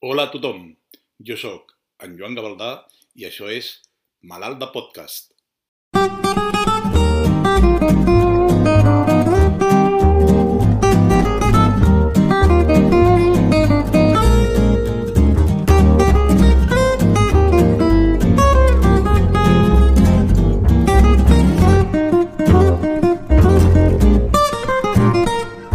Hola a tothom, jo sóc en Joan Gavaldà i això és Malalt de Podcast.